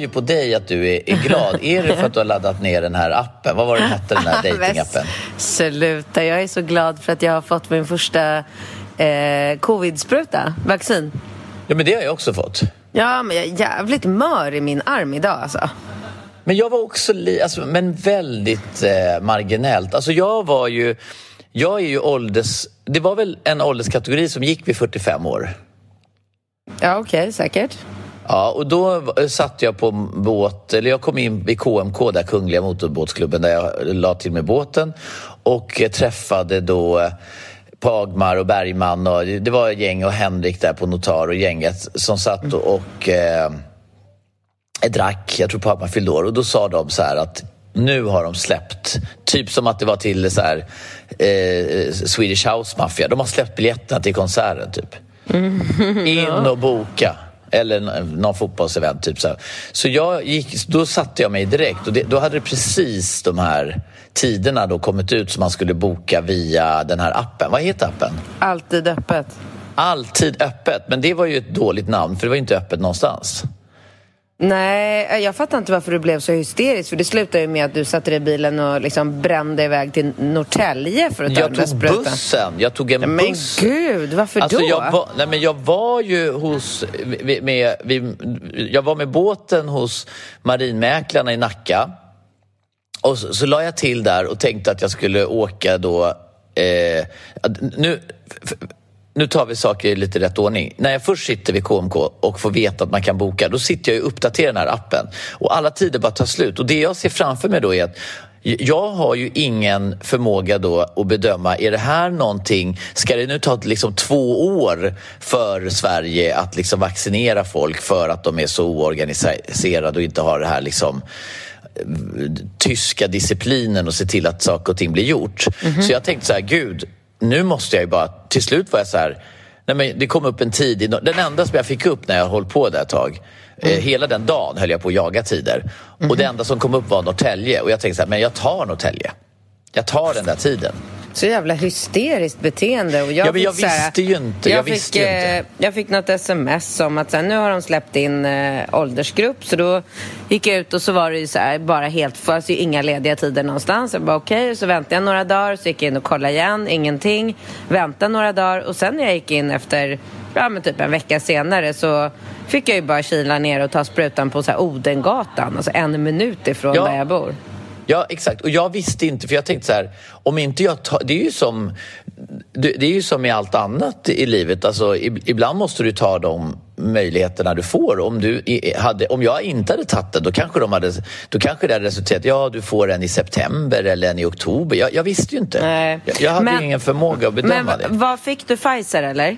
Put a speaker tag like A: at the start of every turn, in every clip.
A: Ju på dig att du är, är glad. är det för att du har laddat ner den här appen? Vad var den hette, den här datingappen?
B: Sluta, jag är så glad för att jag har fått min första eh, covid-spruta, vaccin.
A: Ja, men det har jag också fått.
B: Ja, men jag är jävligt mör i min arm idag alltså.
A: Men jag var också, li, alltså, men väldigt eh, marginellt. Alltså jag var ju, jag är ju ålders, det var väl en ålderskategori som gick vid 45 år.
B: Ja, okej, okay, säkert.
A: Ja, och då satt jag på båt, eller jag kom in i KMK, där Kungliga Motorbåtsklubben, där jag la till med båten och träffade då Pagmar och Bergman och det var gäng och Henrik där på Notar och gänget som satt och eh, drack, jag tror Pagmar fyllde år och då sa de så här att nu har de släppt, typ som att det var till så här, eh, Swedish House Mafia, de har släppt biljetterna till konserten typ. Mm. In och boka. Eller någon fotbollsevent. Typ så. så jag gick, då satte jag mig direkt och det, då hade det precis de här tiderna då kommit ut som man skulle boka via den här appen. Vad heter appen?
B: Alltid öppet.
A: Alltid öppet, men det var ju ett dåligt namn för det var ju inte öppet någonstans.
B: Nej, jag fattar inte varför du blev så hysterisk. För det slutade ju med att du satte dig i bilen och liksom brände iväg till Norrtälje för att ta
A: Jag tog bussen. Jag tog en
B: men
A: buss.
B: Men gud, varför
A: alltså
B: då?
A: Jag var, nej men jag var ju hos... Med, med, jag var med båten hos marinmäklarna i Nacka. Och så, så la jag till där och tänkte att jag skulle åka då... Eh, nu, nu tar vi saker i lite rätt ordning. När jag först sitter vid KMK och får veta att man kan boka, då sitter jag och uppdaterar den här appen. Och alla tider bara tar slut. Och det jag ser framför mig då är att jag har ju ingen förmåga då att bedöma, är det här någonting, ska det nu ta liksom två år för Sverige att liksom vaccinera folk för att de är så oorganiserade och inte har det här liksom tyska disciplinen och se till att saker och ting blir gjort. Mm -hmm. Så jag tänkte så här, gud, nu måste jag ju bara... Till slut var jag så här... Nej men det kom upp en tid, den enda som jag fick upp när jag höll på där ett tag, mm. eh, hela den dagen höll jag på att jaga tider. Mm. Och det enda som kom upp var Norrtälje och jag tänkte så här, men jag tar Norrtälje. Jag tar den där tiden.
B: Så jävla hysteriskt beteende. Och jag
A: ja, men jag
B: fick,
A: visste ju inte.
B: Jag,
A: jag
B: fick,
A: ju inte.
B: Eh, jag fick något sms om att så här, nu har de släppt in eh, åldersgrupp. Så då gick jag ut och så var det så här, bara helt för, alltså inga lediga tider någonstans. Jag bara okej, okay. så väntade jag några dagar, så gick jag in och kollade igen, ingenting. Väntade några dagar och sen när jag gick in efter, ja men typ en vecka senare så fick jag ju bara kila ner och ta sprutan på så här Odengatan, alltså en minut ifrån
A: Ja.
B: där jag bor.
A: Ja, exakt. Och jag visste inte, för jag tänkte så här, om inte jag tar, det är ju som det är ju som i allt annat i livet. Alltså, ibland måste du ta de möjligheterna du får. Om, du hade, om jag inte hade tagit det, då kanske, de hade, då kanske det hade resulterat ja, du får en i september eller en i oktober. Jag, jag visste ju inte.
B: Nej.
A: Jag, jag hade
B: Men-
A: ingen förmåga att bedöma
B: Men
A: det.
B: vad fick du Pfizer eller?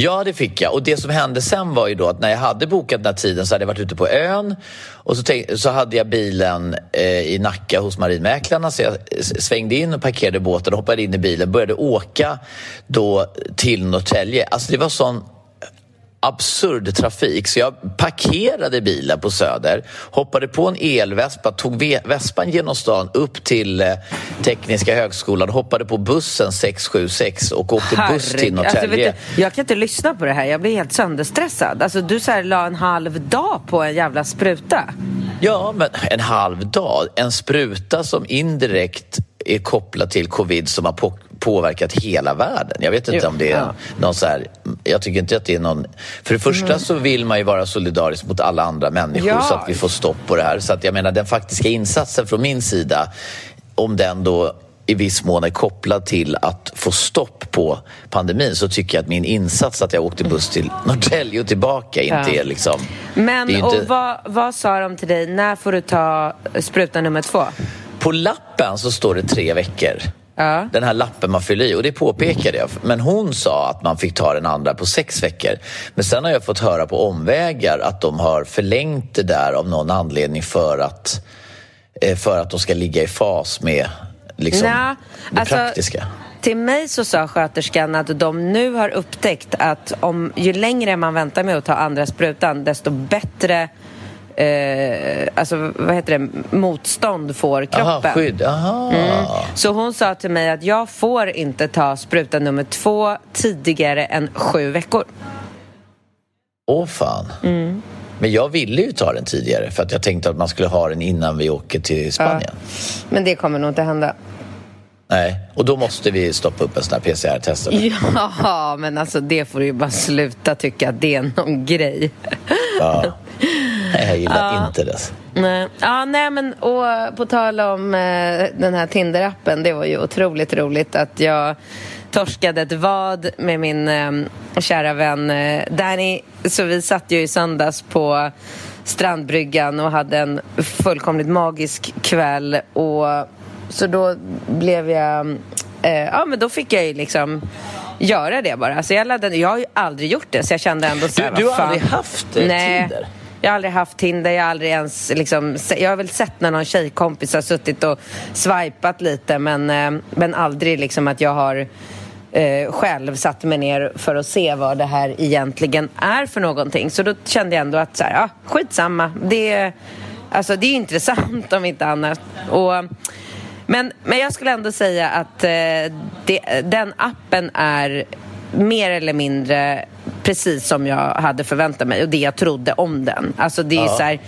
A: Ja, det fick jag. Och det som hände sen var ju då att när jag hade bokat den här tiden så hade jag varit ute på ön och så, tänk, så hade jag bilen eh, i Nacka hos marinmäklarna så jag svängde in och parkerade båten och hoppade in i bilen började åka då till Norrtälje. Alltså det var sån absurd trafik så jag parkerade bilen på Söder, hoppade på en elvespa, tog ve- vespan genom stan upp till eh, Tekniska högskolan, hoppade på bussen 676 och åkte buss till
B: Herregud.
A: Norrtälje.
B: Alltså, jag kan inte lyssna på det här. Jag blir helt sönderstressad. Alltså, du så här, la en halv dag på en jävla spruta.
A: Ja, men en halv dag. En spruta som indirekt är kopplad till covid som har på påverkat hela världen. Jag vet inte jo, om det är ja. någon så här, Jag tycker inte att det är någon... För det första mm. så vill man ju vara solidarisk mot alla andra människor ja. så att vi får stopp på det här. Så att jag menar den faktiska insatsen från min sida, om den då i viss mån är kopplad till att få stopp på pandemin så tycker jag att min insats att jag åkte buss till Norrtälje och tillbaka inte är liksom...
B: Men
A: är
B: och vad, vad sa de till dig? När får du ta spruta nummer två?
A: På lappen så står det tre veckor. Ja. Den här lappen man fyller i och det påpekade jag. Men hon sa att man fick ta den andra på sex veckor. Men sen har jag fått höra på omvägar att de har förlängt det där av någon anledning för att, eh, för att de ska ligga i fas med liksom, Nå, det alltså, praktiska.
B: Till mig så sa sköterskan att de nu har upptäckt att om, ju längre man väntar med att ta andra sprutan desto bättre eh, alltså, vad heter det, motstånd får kroppen. Aha,
A: skydd. Aha. Mm.
B: Så hon sa till mig att jag får inte ta spruta nummer två tidigare än sju veckor.
A: Åh fan. Mm. Men jag ville ju ta den tidigare för att jag tänkte att man skulle ha den innan vi åker till Spanien. Ja.
B: Men det kommer nog inte hända.
A: Nej, och då måste vi stoppa upp en sån här PCR-test.
B: Ja, men alltså det får du ju bara sluta tycka att det är någon grej.
A: Ja. Nej, jag gillar ja. inte det.
B: Nej. Ja, nej, men och på tal om eh, den här Tinder-appen, det var ju otroligt roligt att jag torskade ett vad med min eh, kära vän eh, Danny. Så vi satt ju i söndags på strandbryggan och hade en fullkomligt magisk kväll. Och, så då blev jag... Eh, ja, men då fick jag ju liksom göra det bara. Så jag, laddade, jag har ju aldrig gjort det, så jag kände ändå så
A: här, Du, du har aldrig haft eh. Tinder?
B: Jag har aldrig haft Tinder, jag har aldrig ens liksom, Jag har väl sett när någon tjejkompis har suttit och swipat lite men, eh, men aldrig liksom att jag har eh, själv satt mig ner för att se vad det här egentligen är för någonting. Så då kände jag ändå att så här, ja, skitsamma. Det, alltså, det är intressant om inte annat. Och, men, men jag skulle ändå säga att eh, det, den appen är mer eller mindre precis som jag hade förväntat mig och det jag trodde om den. Alltså det är ja. så här,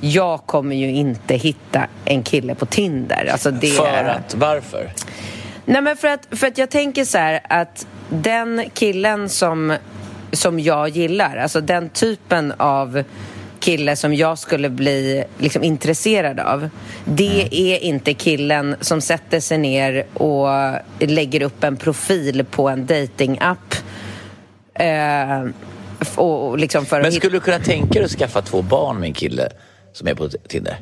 B: jag kommer ju inte hitta en kille på Tinder. Alltså det...
A: För att? Varför?
B: Nej men för att, för att jag tänker så här att den killen som, som jag gillar, alltså den typen av kille som jag skulle bli liksom, intresserad av det mm. är inte killen som sätter sig ner och lägger upp en profil på en datingapp eh, och, liksom
A: Men skulle du kunna tänka dig att skaffa två barn med en kille som är på Tinder?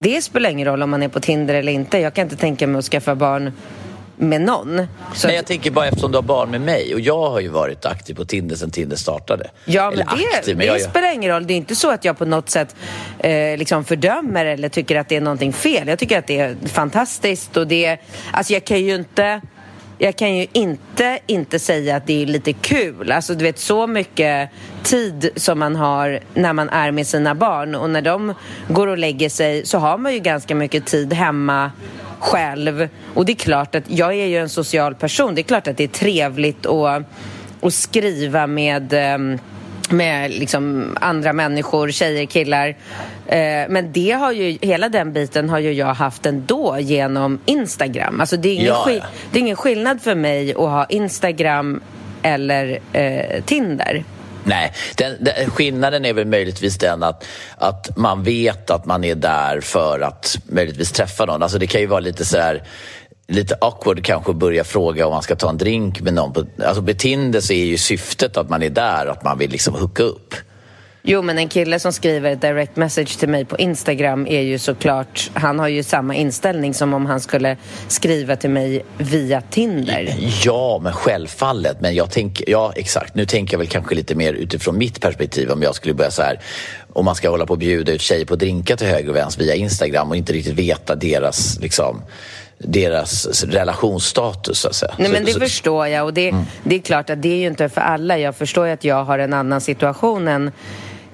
B: Det spelar ingen roll om man är på Tinder eller inte. Jag kan inte tänka mig att skaffa barn med någon.
A: Så Nej, jag tänker bara eftersom du har barn med mig och jag har ju varit aktiv på Tinder sedan Tinder startade.
B: Ja, men eller det, aktiv, men det jag... spelar ingen roll. Det är inte så att jag på något sätt eh, liksom fördömer eller tycker att det är någonting fel. Jag tycker att det är fantastiskt och det... Alltså jag kan ju inte jag kan ju inte inte säga att det är lite kul. Alltså du vet så mycket tid som man har när man är med sina barn och när de går och lägger sig så har man ju ganska mycket tid hemma själv. Och det är klart att jag är ju en social person. Det är klart att det är trevligt att, att skriva med eh, med liksom andra människor, tjejer, killar. Eh, men det har ju, hela den biten har ju jag haft ändå genom Instagram. Alltså det är ingen, ja, ja. Det är ingen skillnad för mig att ha Instagram eller eh, Tinder.
A: Nej, den, den, skillnaden är väl möjligtvis den att, att man vet att man är där för att möjligtvis träffa någon. Alltså det kan ju vara lite så här lite awkward kanske att börja fråga om man ska ta en drink med någon. Alltså med Tinder så är ju syftet att man är där, att man vill liksom hooka upp.
B: Jo, men en kille som skriver direct message till mig på Instagram är ju såklart... Han har ju samma inställning som om han skulle skriva till mig via Tinder.
A: Ja, men självfallet. Men jag tänker... Ja, exakt. Nu tänker jag väl kanske lite mer utifrån mitt perspektiv om jag skulle börja så här om man ska hålla på och bjuda ut tjejer på drinkar till höger och vänster via Instagram och inte riktigt veta deras liksom deras relationsstatus så att säga.
B: Nej men det så, förstår jag och det, mm. det är klart att det är ju inte för alla. Jag förstår ju att jag har en annan situation än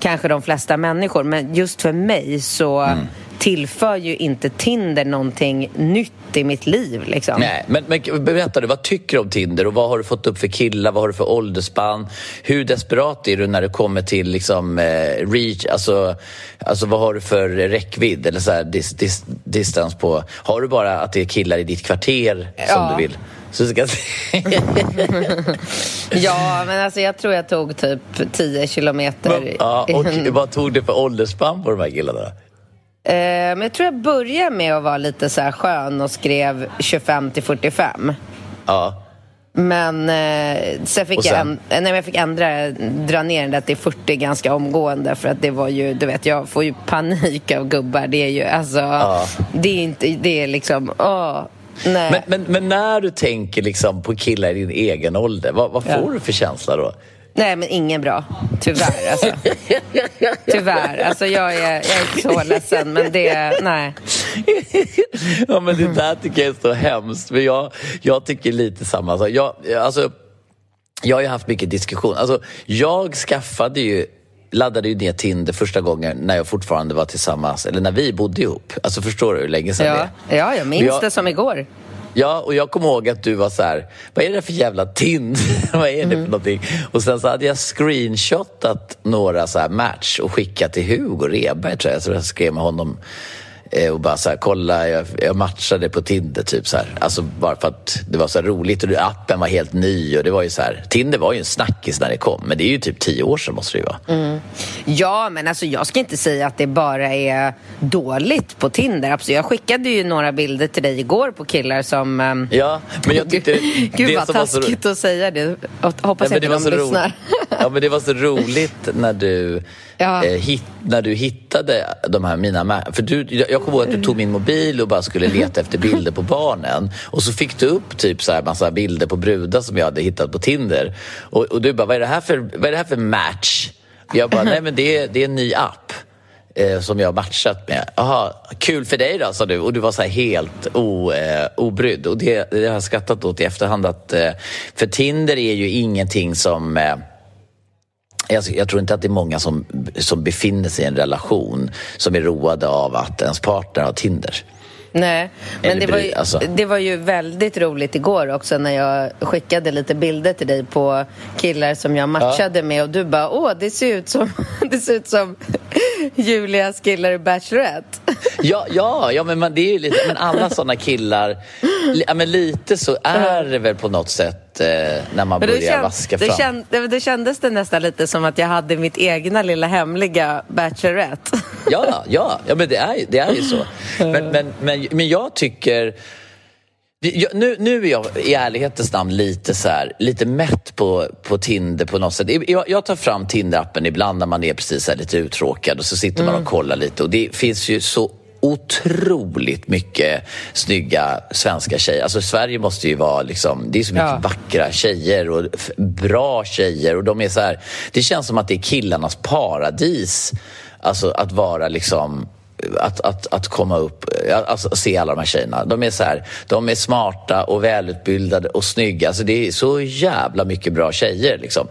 B: kanske de flesta människor. Men just för mig så mm. tillför ju inte Tinder någonting nytt i mitt liv. Liksom.
A: Nej, men, men berätta, du, vad tycker du om Tinder och vad har du fått upp för killar? Vad har du för åldersspann? Hur desperat är du när det kommer till liksom, eh, reach? Alltså, alltså, vad har du för räckvidd eller så här, dis, dis, distans på? Har du bara att det är killar i ditt kvarter som
B: Ja.
A: du vill? Så ska
B: Ja, men alltså jag tror jag tog typ 10 kilometer.
A: ja, och vad tog du för åldersspann på de här killarna?
B: Eh, men jag tror jag började med att vara lite så här skön och skrev 25 till 45.
A: Ja.
B: Men eh, sen fick
A: Och
B: jag,
A: sen?
B: en, nej, men jag fick ändra, dra ner den där till 40 ganska omgående för att det var ju, du vet, jag får ju panik av gubbar. Det är ju, alltså, det är inte, det är liksom, åh.
A: Men, men, men när du tänker liksom på killar i din egen ålder, vad, vad får
B: Ja.
A: du för känsla då?
B: Nej, men ingen bra. Tyvärr, alltså. Tyvärr. Alltså, jag är, jag är så ledsen, men det... Nej.
A: ja, men det där tycker jag är så hemskt. Men jag, jag tycker lite samma sak. Jag, alltså, jag har ju haft mycket diskussion. Alltså, jag skaffade ju laddade ju ner Tinder första gången när jag fortfarande var tillsammans, eller när vi bodde ihop. Alltså förstår du hur länge sedan
B: Ja,
A: det är?
B: ja, jag minns
A: Jag-
B: det som igår.
A: Ja, och jag kommer ihåg att du var så här, vad är det för jävla Tinder? vad är det för någonting? Och sen så hade jag screenshotat några så här match och skickat till Hugo Reberg tror jag. Så jag skrev med honom och bara så här, kolla, jag, jag matchade på Tinder typ så här. Alltså bara för att det var så roligt och appen var helt ny och det var ju så här, Tinder var ju en snackis när det kom, men det är ju typ tio år sedan måste det ju vara.
B: Ja, men alltså jag ska inte säga att det bara är dåligt på Tinder. Absolut. Jag skickade ju några bilder till dig igår på killar som... ehm,
A: Ja, men jag tyckte...
B: Gud
A: det
B: vad
A: som var så
B: taskigt att säga det. Hoppas
A: Nej,
B: inte
A: det var
B: de
A: så
B: lyssnar.
A: roligt. Ja, men det var så roligt när du,
B: Ja.
A: eh, hit, när du hittade de här mina... För du, jag kommer ihåg att du tog min mobil och bara skulle leta efter bilder på barnen. Och så fick du upp typ så här massa bilder på brudar som jag hade hittat på Tinder. Och, och du bara, vad är det här för, vad är det här för match? Jag bara, nej men det är, det är en ny app eh, som jag har matchat med. Aha, kul för dig då, sa du. Och du var så här helt o, eh, obrydd. Och det, det har jag skrattat åt i efterhand. Att, eh, för Tinder är ju ingenting som... Eh, jag, jag tror inte att det är många som, som befinner sig i en relation som är roade av att ens partner har Tinder.
B: Nej, men det var, ju,
A: alltså.
B: det var ju väldigt roligt igår också när jag skickade lite bilder till dig på killar som jag matchade med och du bara åh, det ser ut som, det ser ut som Julias killar i Bachelorette.
A: Ja, ja, ja men man, det är ju lite, men alla såna killar, li, ja, men lite så är det väl på något sätt eh, när man börjar
B: känd-
A: vaska
B: det,
A: fram.
B: känd, det, det kändes det nästan lite som att jag hade mitt egna lilla hemliga Bachelorette.
A: Ja, ja, ja men det är, det är ju så. Men, men, men, men jag tycker... Jag, nu, nu är jag i ärlighetens namn lite, så här, lite mätt på, på Tinder på något sätt. Jag, jag tar fram Tinder-appen ibland när man är precis lite uttråkad och så sitter man och kollar lite och det finns ju så otroligt mycket snygga svenska tjejer. Alltså Sverige måste ju vara liksom, det är så mycket
B: Ja.
A: vackra tjejer och bra tjejer och de är så här, det känns som att det är killarnas paradis. Alltså att vara liksom att, att, att komma upp, alltså se alla de här tjejerna. De är så här, de är smarta och välutbildade och snygga. Alltså det är så jävla mycket bra tjejer. Liksom.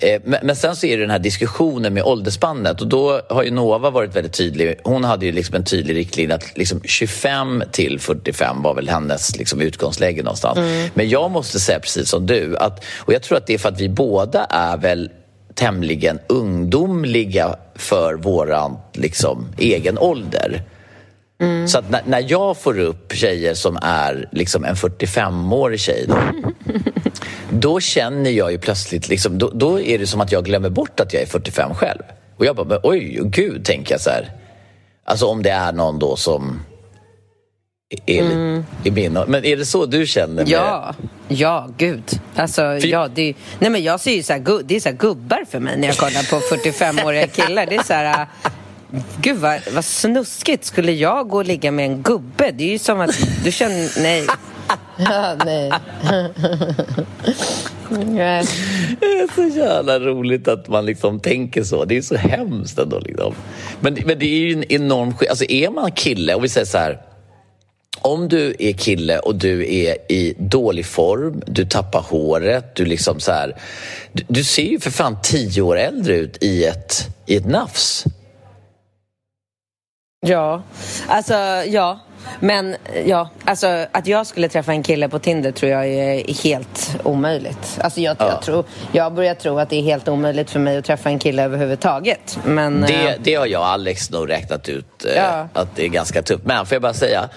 A: Eh, men, men sen så är det den här diskussionen med åldersspannet och då har ju Nova varit väldigt tydlig. Hon hade ju liksom en tydlig riktlinje att liksom 25 till 45 var väl hennes liksom utgångsläge någonstans. Men jag måste säga precis som du, att, och jag tror att det är för att vi båda är väl tämligen ungdomliga för våran liksom, egen ålder. Så att när, när jag får upp tjejer som är liksom en 45-årig tjej då, då känner jag ju plötsligt, liksom, då, då är det som att jag glömmer bort att jag är 45 själv. Och jag bara, men, oj, gud, tänker jag så här. Alltså om det är någon då som är, mm. är min Men är det så du känner? Med,
B: Ja, ja, gud. Alltså,
A: För-
B: ja, det, nej, men jag ser ju så här, det är så här gubbar för mig när jag kollar på 45-åriga killar. Det är så här... äh, Gud, vad, vad snuskigt. Skulle jag gå och ligga med en gubbe? Det är ju som att... Du känner... Nej. Ja, nej. Nej.
A: Det är så jävla roligt att man liksom tänker så. Det är så hemskt ändå. Liksom. Men, men det är ju en enorm sk- Alltså är man kille, och vi säger så här. Om du är kille och du är i dålig form, du tappar håret, du liksom så här... Du, du ser ju för fan tio år äldre ut i ett, i ett nafs.
B: Ja, alltså ja. Men ja, alltså att jag skulle träffa en kille på Tinder tror jag är helt omöjligt. Alltså jag,
A: Ja.
B: jag, tror, jag börjar tro att det är helt omöjligt för mig att träffa en kille överhuvudtaget. Men,
A: Det,
B: eh,
A: det har jag och Alex nog räknat ut eh,
B: Ja. Mm.
A: att det är ganska tufft. Men får jag bara säga,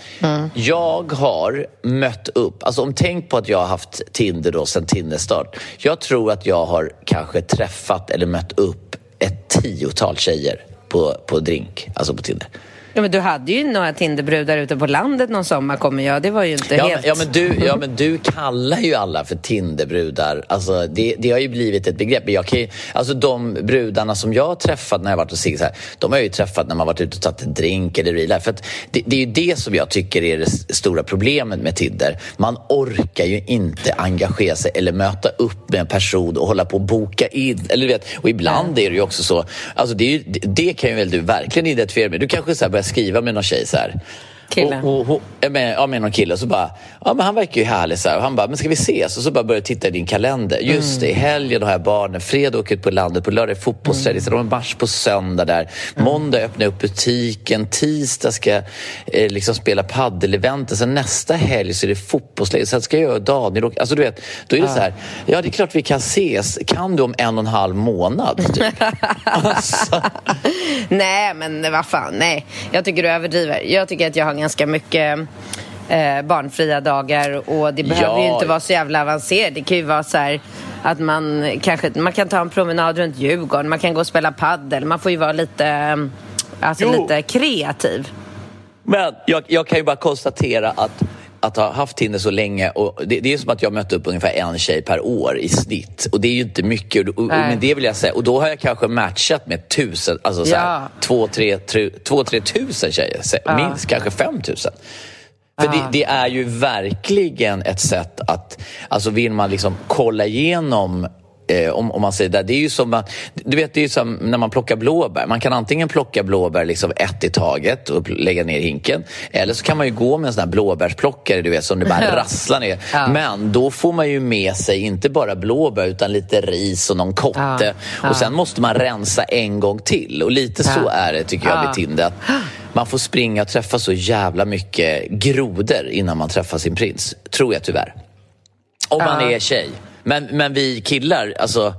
A: jag har mött upp, alltså om tänk på att jag har haft Tinder då sedan Tinderstart. Jag tror att jag har kanske träffat eller mött upp ett tiotal tjejer på, på drink, alltså på Tinder.
B: Ja, men du hade ju några Tinderbrudar ute på landet någon sommar kommer jag. Det var ju inte
A: Ja,
B: helt...
A: men, ja, men du, ja, men du kallar ju alla för Tinderbrudar. Alltså, det, det har ju blivit ett begrepp. Jag kan ju, alltså, de brudarna som jag har träffat när jag varit och sig, så här, de har jag ju träffat när man varit ute och tagit en drink eller real. För det, det är ju det som jag tycker är det stora problemet med Tinder. Man orkar ju inte engagera sig eller möta upp med en person och hålla på och boka in. Eller, vet, och ibland är det ju också så, alltså, det, ju, det, det kan ju väl du verkligen identifiera med. Du kanske så här börjar skriva med någon tjej så här.
B: Kille.
A: Och, och, och, med, ja, med någon kille och så bara, ja men han verkar ju härlig så här. Och han bara, men ska vi ses? Och så bara börjar jag titta i din kalender. Just det, i helgen har jag barnen, fredag åker ut på landet, på lördag är fotbollsträning, så de har match på söndag där. Måndag öppnar jag upp butiken, tisdag ska jag eh, liksom spela paddelevent, sen nästa helg så är det fotbollsläger, sen ska jag och Daniel åka. Alltså du vet, då är det så här, ja det är klart vi kan ses, kan du om en och en halv månad? Typ. alltså,
B: Nej, men vad fan, nej. Jag tycker du överdriver. Jag tycker att jag har ganska mycket eh, barnfria dagar och det behöver ju
A: Ja.
B: inte vara så jävla avancerat. Det kan ju vara så här att man kanske man kan ta en promenad runt Djurgården, man kan gå och spela paddel. Man får ju vara lite, eh, alltså
A: Jo.
B: lite kreativ.
A: Men jag, jag kan ju bara konstatera att att ha haft Tinder så länge, och det, det är som att jag mött upp ungefär en tjej per år i snitt. Och det är ju inte mycket. Och, och, men det vill jag säga. Och då har jag kanske matchat med tusen, alltså så här,
B: Ja.
A: två, tre, tre, två, tre tusen tjejer. Så- Minst kanske fem tusen. För det, det är ju verkligen ett sätt att, alltså vill man liksom kolla igenom Eh, om, om man säger det, det är ju som du vet, det är ju som när man plockar blåbär. Man kan antingen plocka blåbär liksom ett i taget och lägga ner hinken. Eller så kan man ju gå med en sån här blåbärsplockare du vet, som det bara rasslar ner.
B: Ja.
A: Men då får man ju med sig inte bara blåbär utan lite ris och någon kotte.
B: Ja.
A: Och sen måste man rensa en gång till. Och lite så är det tycker jag
B: Ja.
A: Tinder. Man får springa och träffa så jävla mycket grodor innan man träffar sin prins. Tror jag tyvärr. Om man är tjej. Men, men vi killar, alltså...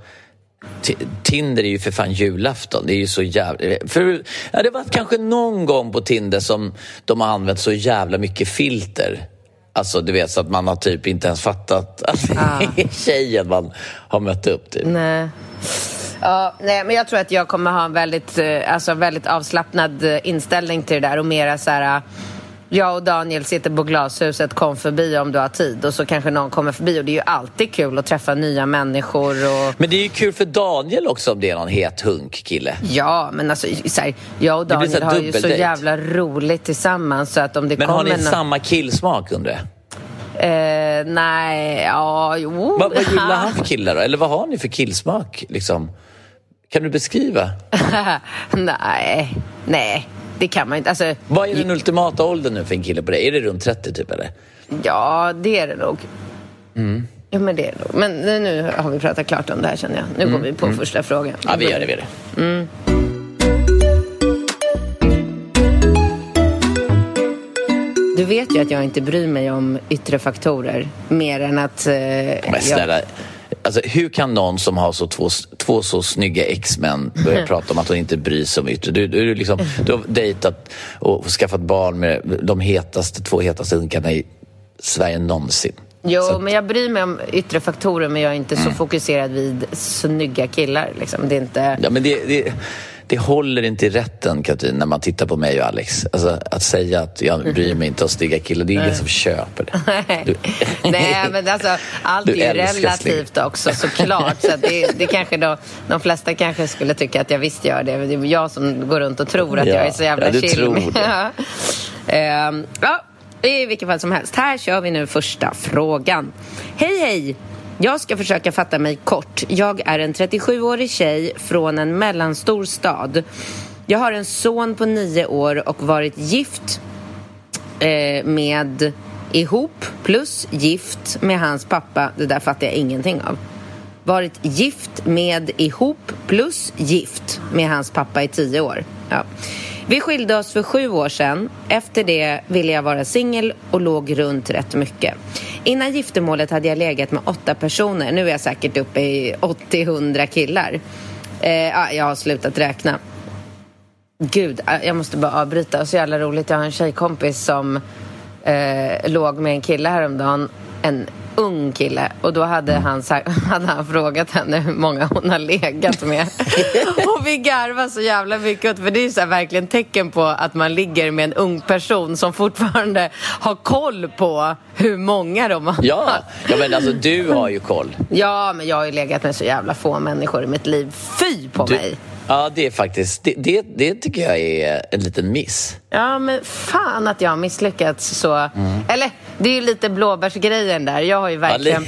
A: Ti- Tinder är ju för fan julafton. Det är ju så jävla... För, ja, det varit kanske någon gång på Tinder som de har använt så jävla mycket filter. Alltså du vet så att man har typ inte ens fattat att det är tjejen man har mött upp. Typ.
B: Nej. Ja, nej, men jag tror att jag kommer ha en väldigt, eh, alltså, väldigt avslappnad eh, inställning till det där och mera så här... Jag och Daniel sitter på glashuset, kom förbi om du har tid och så kanske någon kommer förbi och det är ju alltid kul att träffa nya människor och
A: Men det är ju kul för Daniel också om det är någon het hunk-kille.
B: Ja, men alltså så här, jag och Daniel har ju så jävla roligt tillsammans så att om det
A: Men har
B: kommer
A: ni
B: nå-
A: samma killsmak undrar jag?
B: Eh, nej, ja, jo.
A: Vad, vad gillar han för killar då? Eller vad har ni för killsmak? Liksom? Kan du beskriva?
B: nej, nej, det kan man inte. Alltså,
A: Vad är den ultimata åldern nu för en kille på det? Är det runt 30 typ eller?
B: ja, det är det nog.
A: Mm.
B: Ja, men det är det nog. Men nu- har vi pratat klart om det här känner jag. Nu går vi på första frågan.
A: Mm. Ja, vi gör det. Vi gör det.
B: Du vet ju att jag inte bryr mig om yttre faktorer mer än att... Eh,
A: Men
B: jag,
A: snälla, alltså, hur kan någon som har så två, två så snygga ex-män börja prata om att hon inte bryr sig om yttre? Du, du, liksom, du har dejtat och skaffat barn med de hetaste, två hetaste unkarna i Sverige någonsin.
B: Jo,
A: att-
B: men jag bryr mig om yttre faktorer men jag är inte så fokuserad vid snygga killar. Liksom. Det är inte...
A: Ja, men det, det, det håller inte i rätten, Katrin, när man tittar på mig och Alex. Alltså, att säga att jag bryr mig inte om snygga killar, det är ingen som köper det. Du,
B: Nej, men alltså, allt
A: Du
B: är ju relativt också såklart. Så det, det kanske då, de flesta kanske skulle tycka att jag visst gör det. Men det är jag som går runt och tror att
A: Ja,
B: jag är så jävla
A: ja, du
B: chill.
A: tror det.
B: Ja. Ehm, ja, i vilket fall som helst. Här kör vi nu första frågan. Hej, hej! Jag ska försöka fatta mig kort. Jag är en 37-årig tjej från en mellanstor stad. Jag har en son på nio år och varit gift eh, med ihop plus gift med hans pappa. Det där fattar jag ingenting av. Varit gift med ihop plus gift med hans pappa i tio år. Ja. Vi skilde oss för sju år sedan. Efter det ville jag vara singel och låg runt rätt mycket. Innan giftermålet hade jag legat med åtta personer. Nu är jag säkert uppe i 80-100 killar. Eh, jag har slutat räkna. Gud, eh, jag måste bara avbryta. Så jävla roligt. Jag har en tjejkompis som eh, låg med en kille häromdagen. En ung kille och då hade han, hade han frågat henne hur många hon har legat med. och vi garvade så jävla mycket för det är så verkligen tecken på att man ligger med en ung person som fortfarande har koll på hur många de har.
A: Ja, ja men alltså du har ju koll.
B: Ja, men jag har ju legat med så jävla få människor i mitt liv. Fy på
A: du,
B: mig!
A: Ja, det är faktiskt, det, det, det, tycker jag är en liten miss.
B: Ja, men fan att jag har misslyckats så. Mm. Eller, det är ju lite blåbärsgrejen där. Jag har ju verkligen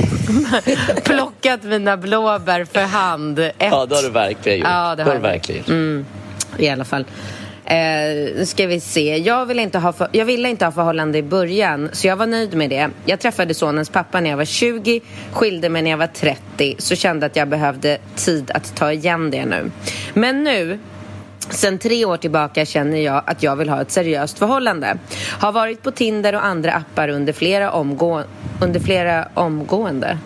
B: plockat mina blåbär för hand. Ett.
A: Ja, det har du verkligen gjort. Ja, det har, det har du verkligen
B: mm, I alla fall. Eh, nu ska vi se. Jag, vill inte ha för, jag ville inte ha förhållande i början, så jag var nöjd med det. Jag träffade sonens pappa när jag var 20, skilde mig när jag var 30, så kände att jag behövde tid att ta igen det nu. Men nu, Sen tre år tillbaka känner jag att jag vill ha ett seriöst förhållande. Har varit på Tinder och andra appar under flera, omgå under flera omgående.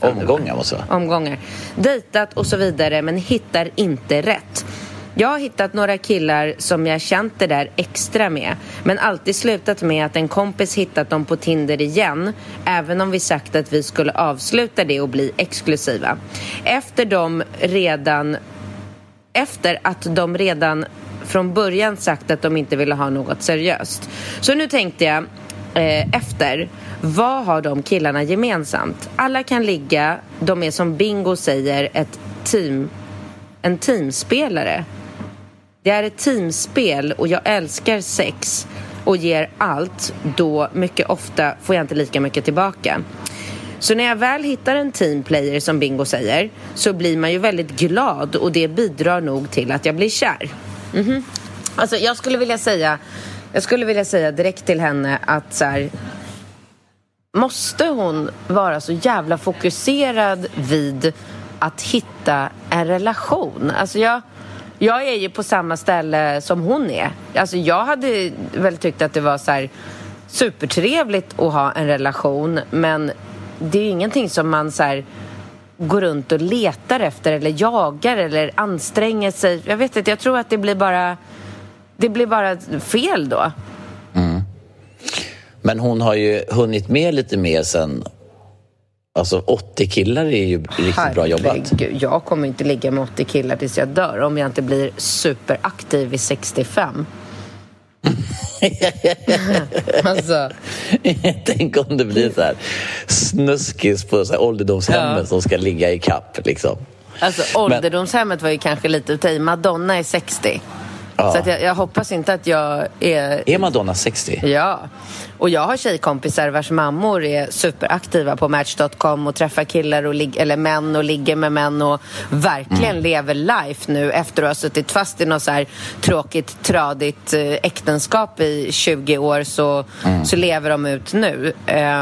A: Omgångar måste
B: Omgångar. Dejtat och så vidare men hittar inte rätt. Jag har hittat några killar som jag känt det där extra med men alltid slutat med att en kompis hittat dem på Tinder igen även om vi sagt att vi skulle avsluta det och bli exklusiva. Efter de redan efter att de redan från början sagt att de inte ville ha något seriöst. Så nu tänkte jag eh, efter, vad har de killarna gemensamt? Alla kan ligga, de är som Bingo säger ett team, en teamspelare. Det är ett teamspel och jag älskar sex och ger allt, då mycket ofta får jag inte lika mycket tillbaka. Så när jag väl hittar en teamplayer som Bingo säger så blir man ju väldigt glad och det bidrar nog till att jag blir kär. Mm -hmm. Alltså jag skulle vilja säga jag skulle vilja säga direkt till henne att så här, måste hon vara så jävla fokuserad vid att hitta en relation? Alltså jag, jag är ju på samma ställe som hon är. Alltså jag hade väl tyckt att det var så här supertrevligt att ha en relation men det är ju ingenting som man så här, går runt och letar efter eller jagar eller anstränger sig. Jag vet inte, jag tror att det blir bara, det blir bara fel då.
A: Mm. Men hon har ju hunnit med lite mer sen Alltså 80 killar är ju riktigt Herregud, bra jobbat.
B: Jag kommer inte ligga med 80 killar tills jag dör om jag inte blir superaktiv vid 65.
A: alltså. Tänk om det blir så här snuskis på så här ålderdomshemmet ja. som ska ligga i kapp liksom.
B: Alltså ålderdomshemmet var ju kanske lite att Madonna är 60. Ja. Så jag, jag, hoppas inte att jag är...
A: Är Madonna 60?
B: Ja. Och jag har tjejkompisar vars mammor är superaktiva på Match.com och träffar killar och eller män och ligger med män och verkligen mm. lever life nu efter att ha suttit fast i något så här tråkigt, tradigt eh, äktenskap i 20 år så, mm. så lever de ut nu.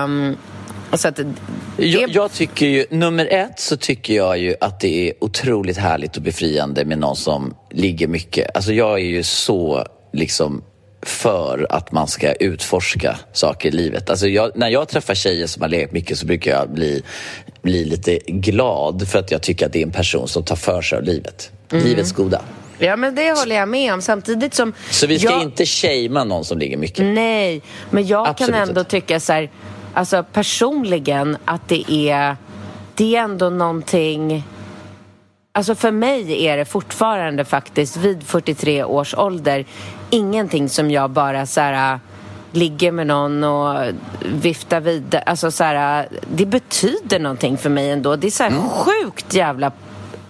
B: Um,
A: så att, jag, jag, tycker ju, nummer ett så tycker jag ju att det är otroligt härligt och befriande med någon som ligger mycket. Alltså jag är ju så liksom för att man ska utforska saker i livet. Alltså jag, när jag träffar tjejer som har legat mycket så brukar jag bli, bli lite glad för att jag tycker att det är en person som tar för sig av livet. Mm. Livets goda.
B: Ja, men det håller jag med om. Samtidigt som...
A: Så vi ska jag... inte shamea någon som ligger mycket?
B: Nej, men jag Absolut kan ändå tycka så här alltså personligen att det är, det är ändå någonting Alltså för mig är det fortfarande faktiskt vid 43 års ålder ingenting som jag bara så här, ligger med någon och viftar vidare. Alltså så här, det betyder någonting för mig ändå. Det är så här mm. sjukt jävla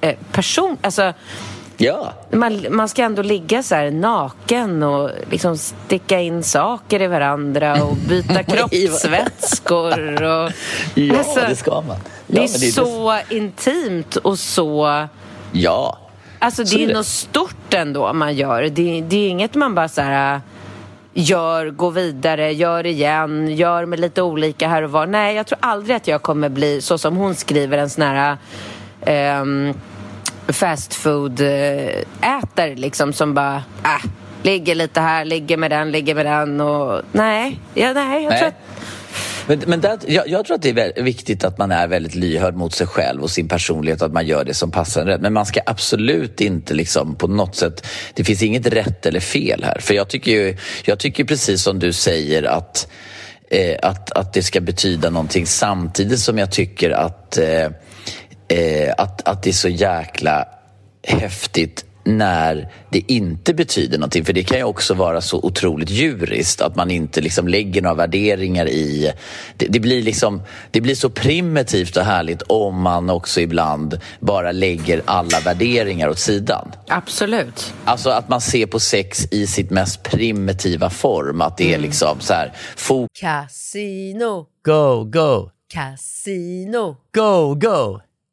B: eh, person... Alltså,
A: Ja.
B: Man, man ska ändå ligga så här naken och liksom sticka in saker i varandra och byta kroppsvätskor. Och,
A: ja, alltså, det ska man. Ja,
B: det är, det så det... intimt och så...
A: Ja.
B: Alltså det är, är något stort ändå man gör. Det, det är inget man bara så här gör, går vidare, gör igen, gör med lite olika här och var. Nej, jag tror aldrig att jag kommer bli så som hon skriver en sån här um, fastfood-ätare liksom som bara, äh, ligger lite här, ligger med den, ligger med den och nej, ja, nej jag
A: Nej.
B: tror att
A: Men, men där, jag, jag tror att det är viktigt att man är väldigt lyhörd mot sig själv och sin personlighet och att man gör det som passar en rätt. Men man ska absolut inte liksom på något sätt... Det finns inget rätt eller fel här. För jag tycker ju, jag tycker precis som du säger att, eh, att, att det ska betyda någonting samtidigt som jag tycker att, eh, eh, att, att det är så jäkla häftigt när det inte betyder någonting. För det kan ju också vara så otroligt djuriskt att man inte liksom lägger några värderingar i... Det, det, blir liksom, det blir så primitivt och härligt om man också ibland bara lägger alla värderingar åt sidan.
B: absolut.
A: Alltså att man ser på sex i sitt mest primitiva form. Att det är liksom så här...
B: Casino,
C: Go, go,
B: casino,
C: go, go,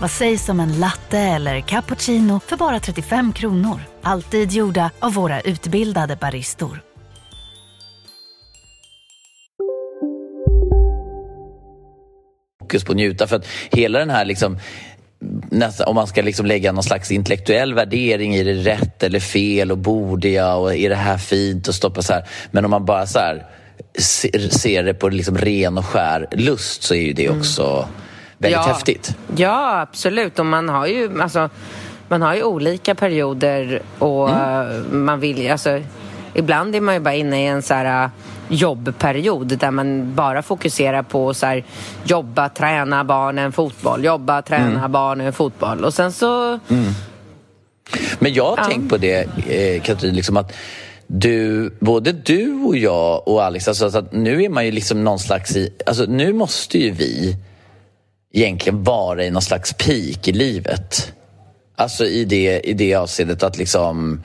D: Vad sägs om en latte eller cappuccino för bara 35 kronor? Alltid gjorda av våra utbildade baristor.
A: fokus på att njuta. För att hela den här liksom, nästan, om man ska liksom lägga någon slags intellektuell värdering i det rätt eller fel och borde jag och är det här fint och stoppa så här. Men om man bara så här, ser, ser det på liksom ren och skär lust så är ju det också väldigt
B: Ja.
A: häftigt.
B: Ja, absolut. Och man har ju, alltså, man har ju olika perioder och
A: Mm.
B: eh, man vill ju, alltså, ibland är man ju bara inne i en så här eh, jobbperiod där man bara fokuserar på så här, jobba, träna barnen fotboll, jobba, träna
A: Mm.
B: barnen fotboll. Och sen så,
A: Men jag har tänkt på det, eh, Katrin, liksom att du, både du och jag och Alex, alltså att nu är man ju liksom någon slags i, alltså nu måste ju vi egentligen vara i någon slags peak i livet. Alltså i det, i det avseendet att liksom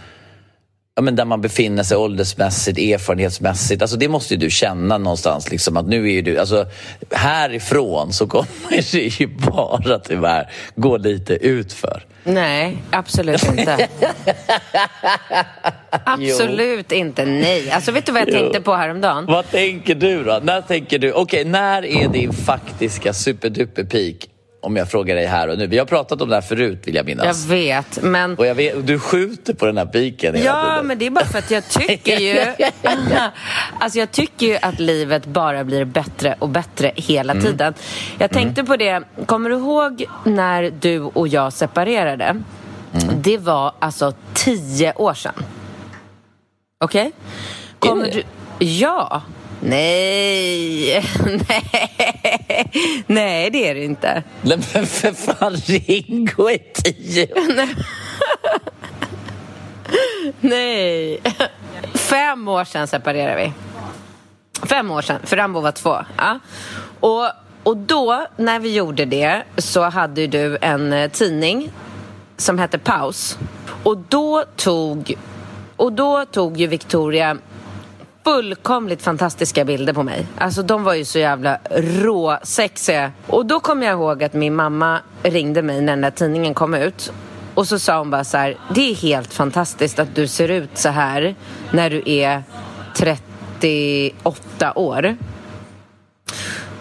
A: Ja, men där man befinner sig åldersmässigt, erfarenhetsmässigt. Alltså det måste ju du känna någonstans. Liksom, att nu är ju du, alltså, härifrån så kommer det ju bara tyvärr gå lite utför.
B: nej, absolut inte. absolut inte, nej. Alltså vet du vad jag
A: Jo.
B: tänkte på häromdagen?
A: Vad tänker du då? När tänker du? Okej, när är din faktiska superduper peak? Om jag frågar dig här och nu. Vi har pratat om det här förut vill jag
B: Jag
A: minnas.
B: vet, men
A: Och jag vet, du skjuter på den här piken hela
B: Ja,
A: tiden.
B: men det är bara för att jag tycker ju... alltså jag tycker ju att livet bara blir bättre och bättre hela
A: Mm.
B: tiden. Jag tänkte på det, kommer du ihåg när du och jag separerade?
A: Mm.
B: Det var alltså tio år sedan. Okej? Kommer
A: det?
B: du... Ja. Nej. Nej. Nej, det är det inte.
A: Nej, men för fan, Ringo är tio.
B: Nej. Fem år sedan separerade vi. Fem år sedan, för Rambo var två. Ja. Och, och då, när vi gjorde det, så hade du en eh, tidning som hette Paus. Och då tog, och då tog ju Victoria fullkomligt fantastiska bilder på mig. Alltså de var ju så jävla råsexiga. Och då kommer jag ihåg att min mamma ringde mig när den där tidningen kom ut. Och så sa hon bara så här, det är helt fantastiskt att du ser ut så här när du är 38 år.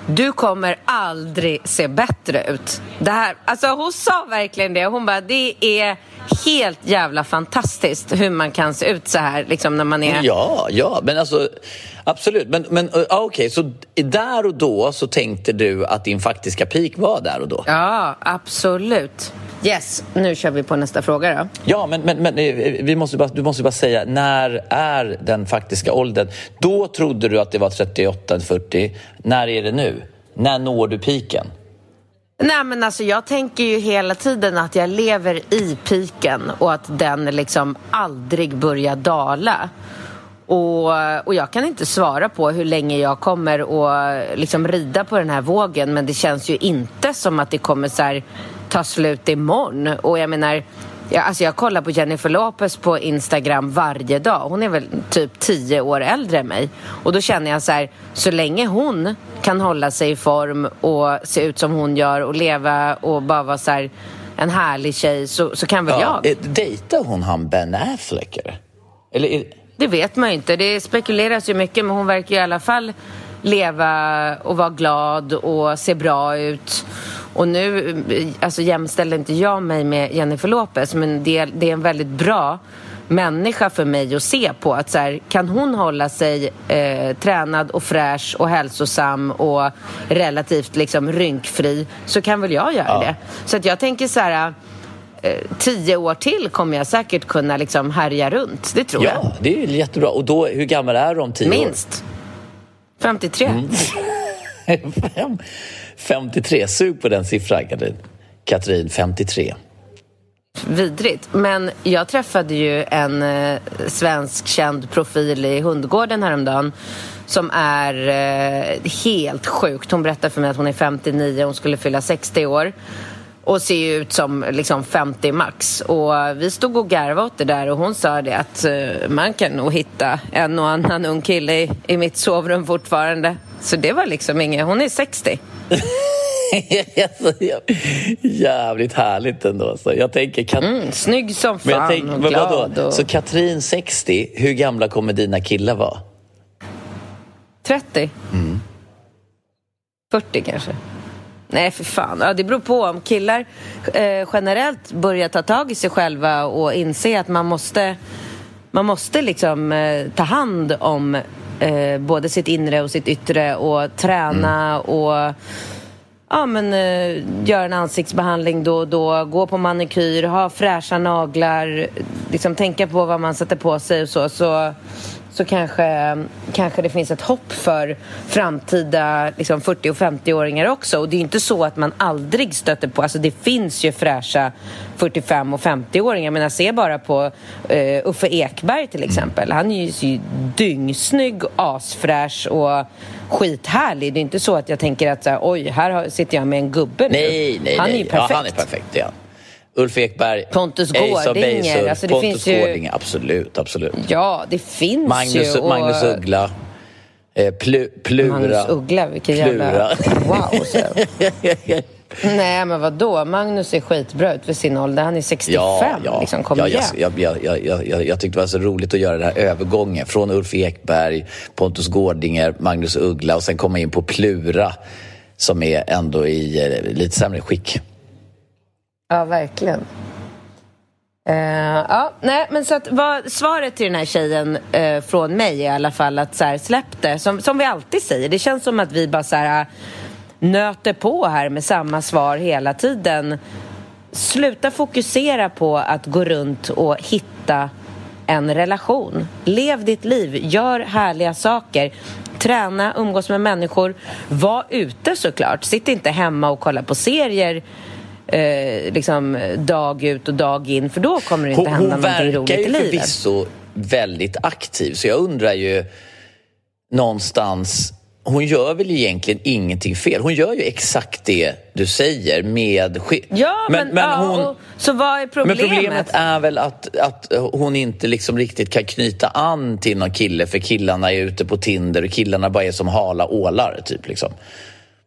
B: Du kommer aldrig se bättre ut. Det här, alltså hon sa verkligen det. Hon bara, det är helt jävla fantastiskt hur man kan se ut så här liksom när man är...
A: Ja, ja, men alltså absolut. Men, men uh, okej, okay, så där och då så tänkte du att din faktiska peak var där och då?
B: Ja, absolut. Yes, nu kör vi på nästa fråga då.
A: Ja, men, men, men eh, vi måste bara, du måste bara säga, när är den faktiska åldern? Då trodde du att det var 38-40. När är det nu? När når du piken?
B: Nej men alltså jag tänker ju hela tiden att jag lever i piken och att den liksom aldrig börjar dala. Och, och jag kan inte svara på hur länge jag kommer att liksom rida på den här vågen men det känns ju inte som att det kommer så här, ta slut imorgon. Och jag menar, jag, alltså jag kollar på Jennifer Lopez på Instagram varje dag. Hon är väl typ tio år äldre än mig. Och då känner jag så här, så länge hon kan hålla sig i form och se ut som hon gör och leva och bara vara så här, en härlig tjej så, så kan väl ja, jag.
A: Dejtar hon han Ben Affleck? Eller? Är...
B: Det vet man ju inte. Det spekuleras ju mycket men hon verkar i alla fall leva och vara glad och se bra ut. Och nu alltså, jämställer inte jag mig med Jennifer Lopez men det, det är en väldigt bra människa för mig att se på. Att så här, kan hon hålla sig eh, tränad och fräsch och hälsosam och relativt liksom rynkfri så kan väl jag göra ja. det. Så att jag tänker så här eh, tio år till kommer jag säkert kunna liksom härja runt. Det tror
A: ja,
B: jag.
A: Ja, det är jättebra. Och då, hur gammal är du om tio
B: Minst. år? Minst. 53.
A: Mm. 53. Sug på den siffran, Katrin. Katrin, 53.
B: Vidrigt. Men jag träffade ju en eh, svensk känd profil i Hundgården häromdagen som är eh, helt sjukt. Hon berättade för mig att hon är 59 och hon skulle fylla 60 år och ser ut som liksom 50 max. Och vi stod och garvade åt det där och hon sa det att uh, man kan nog hitta en och annan ung kille i, i mitt sovrum fortfarande. Så det var liksom inget, hon är 60.
A: Jävligt härligt ändå. Så jag tänker, Kat...
B: mm, snygg som fan men tänk, och glad. Och...
A: Så Katrin 60, hur gamla kommer dina killar vara?
B: 30. Mm. 40 kanske. Nej, för fan. Ja, det beror på. Om killar eh, generellt börjar ta tag i sig själva och inse att man måste, man måste liksom eh, ta hand om eh, både sitt inre och sitt yttre och träna mm. och ja, men, eh, göra en ansiktsbehandling då och då, gå på manikyr, ha fräscha naglar, liksom tänka på vad man sätter på sig och så. så så kanske, kanske det finns ett hopp för framtida liksom 40 och 50-åringar också. Och det är inte så att man aldrig stöter på, alltså det finns ju fräscha 45 och 50-åringar. Men jag ser bara på uh, Uffe Ekberg till exempel. Han är ju dyngsnygg, asfräsch och skithärlig. Det är inte så att jag tänker att så här, oj, här sitter jag med en gubbe nu.
A: Nej, nej,
B: han
A: nej.
B: är perfekt.
A: Ja, han är perfekt, ja. Ulf Ekberg,
B: Pontus Gårdinger. Alltså det
A: Pontus
B: finns ju...
A: Gårdinger, absolut, absolut.
B: Ja, det finns
A: Magnus,
B: ju.
A: Och... Magnus Uggla. Eh, plu, plura.
B: Magnus Uggla, vilken jävla... Wow! Så. Nej, men vad då? Magnus är skitbra ut för sin ålder. Han är 65. Ja, ja, liksom, kom
A: ja,
B: igen.
A: Jag, jag, jag, jag, jag tyckte det var så roligt att göra den här övergången från Ulf Ekberg, Pontus Gårdinger, Magnus Uggla och sen komma in på Plura som är ändå i eh, lite sämre skick.
B: Ja, verkligen. Uh, ja, nej, men så att vad, svaret till den här tjejen uh, från mig är i alla fall att så här, släpp det. Som, som vi alltid säger, det känns som att vi bara så här, eh, nöter på här med samma svar hela tiden. Sluta fokusera på att gå runt och hitta en relation. Lev ditt liv, gör härliga saker. Träna, umgås med människor. Var ute såklart. Sitt inte hemma och kolla på serier eh, liksom, dag ut och dag in för då kommer det inte hon, hända hon någonting roligt i livet. Hon verkar
A: ju förvisso väldigt aktiv så jag undrar ju någonstans hon gör väl egentligen ingenting fel. Hon gör ju exakt det du säger med...
B: Ja, men, men, men ja, hon... och, så vad är problemet?
A: Men problemet är väl att, att hon inte liksom riktigt kan knyta an till någon kille för killarna är ute på Tinder och killarna bara är som hala ålar, typ liksom.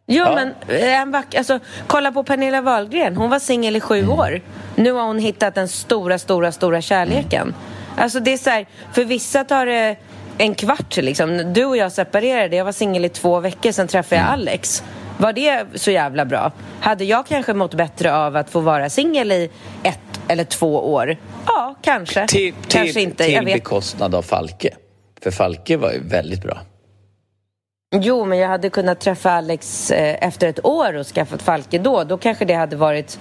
B: Jo, ja. men eh, en vack, alltså, kolla på Pernilla Wahlgren. Hon var singel i sju mm. år. Nu har hon hittat den stora, stora, stora kärleken. Mm. Alltså det är så här, för vissa tar det en kvart liksom. Du och jag separerade. Jag var singel i två veckor, sen träffade jag mm. Alex. Var det så jävla bra? Hade jag kanske mått bättre av att få vara singel i ett eller två år? Ja, kanske.
A: Till,
B: kanske
A: till,
B: inte.
A: Till bekostnad av Falke. För Falke var ju väldigt bra.
B: Jo, men jag hade kunnat träffa Alex eh, efter ett år och skaffat Falke då. Då kanske det hade varit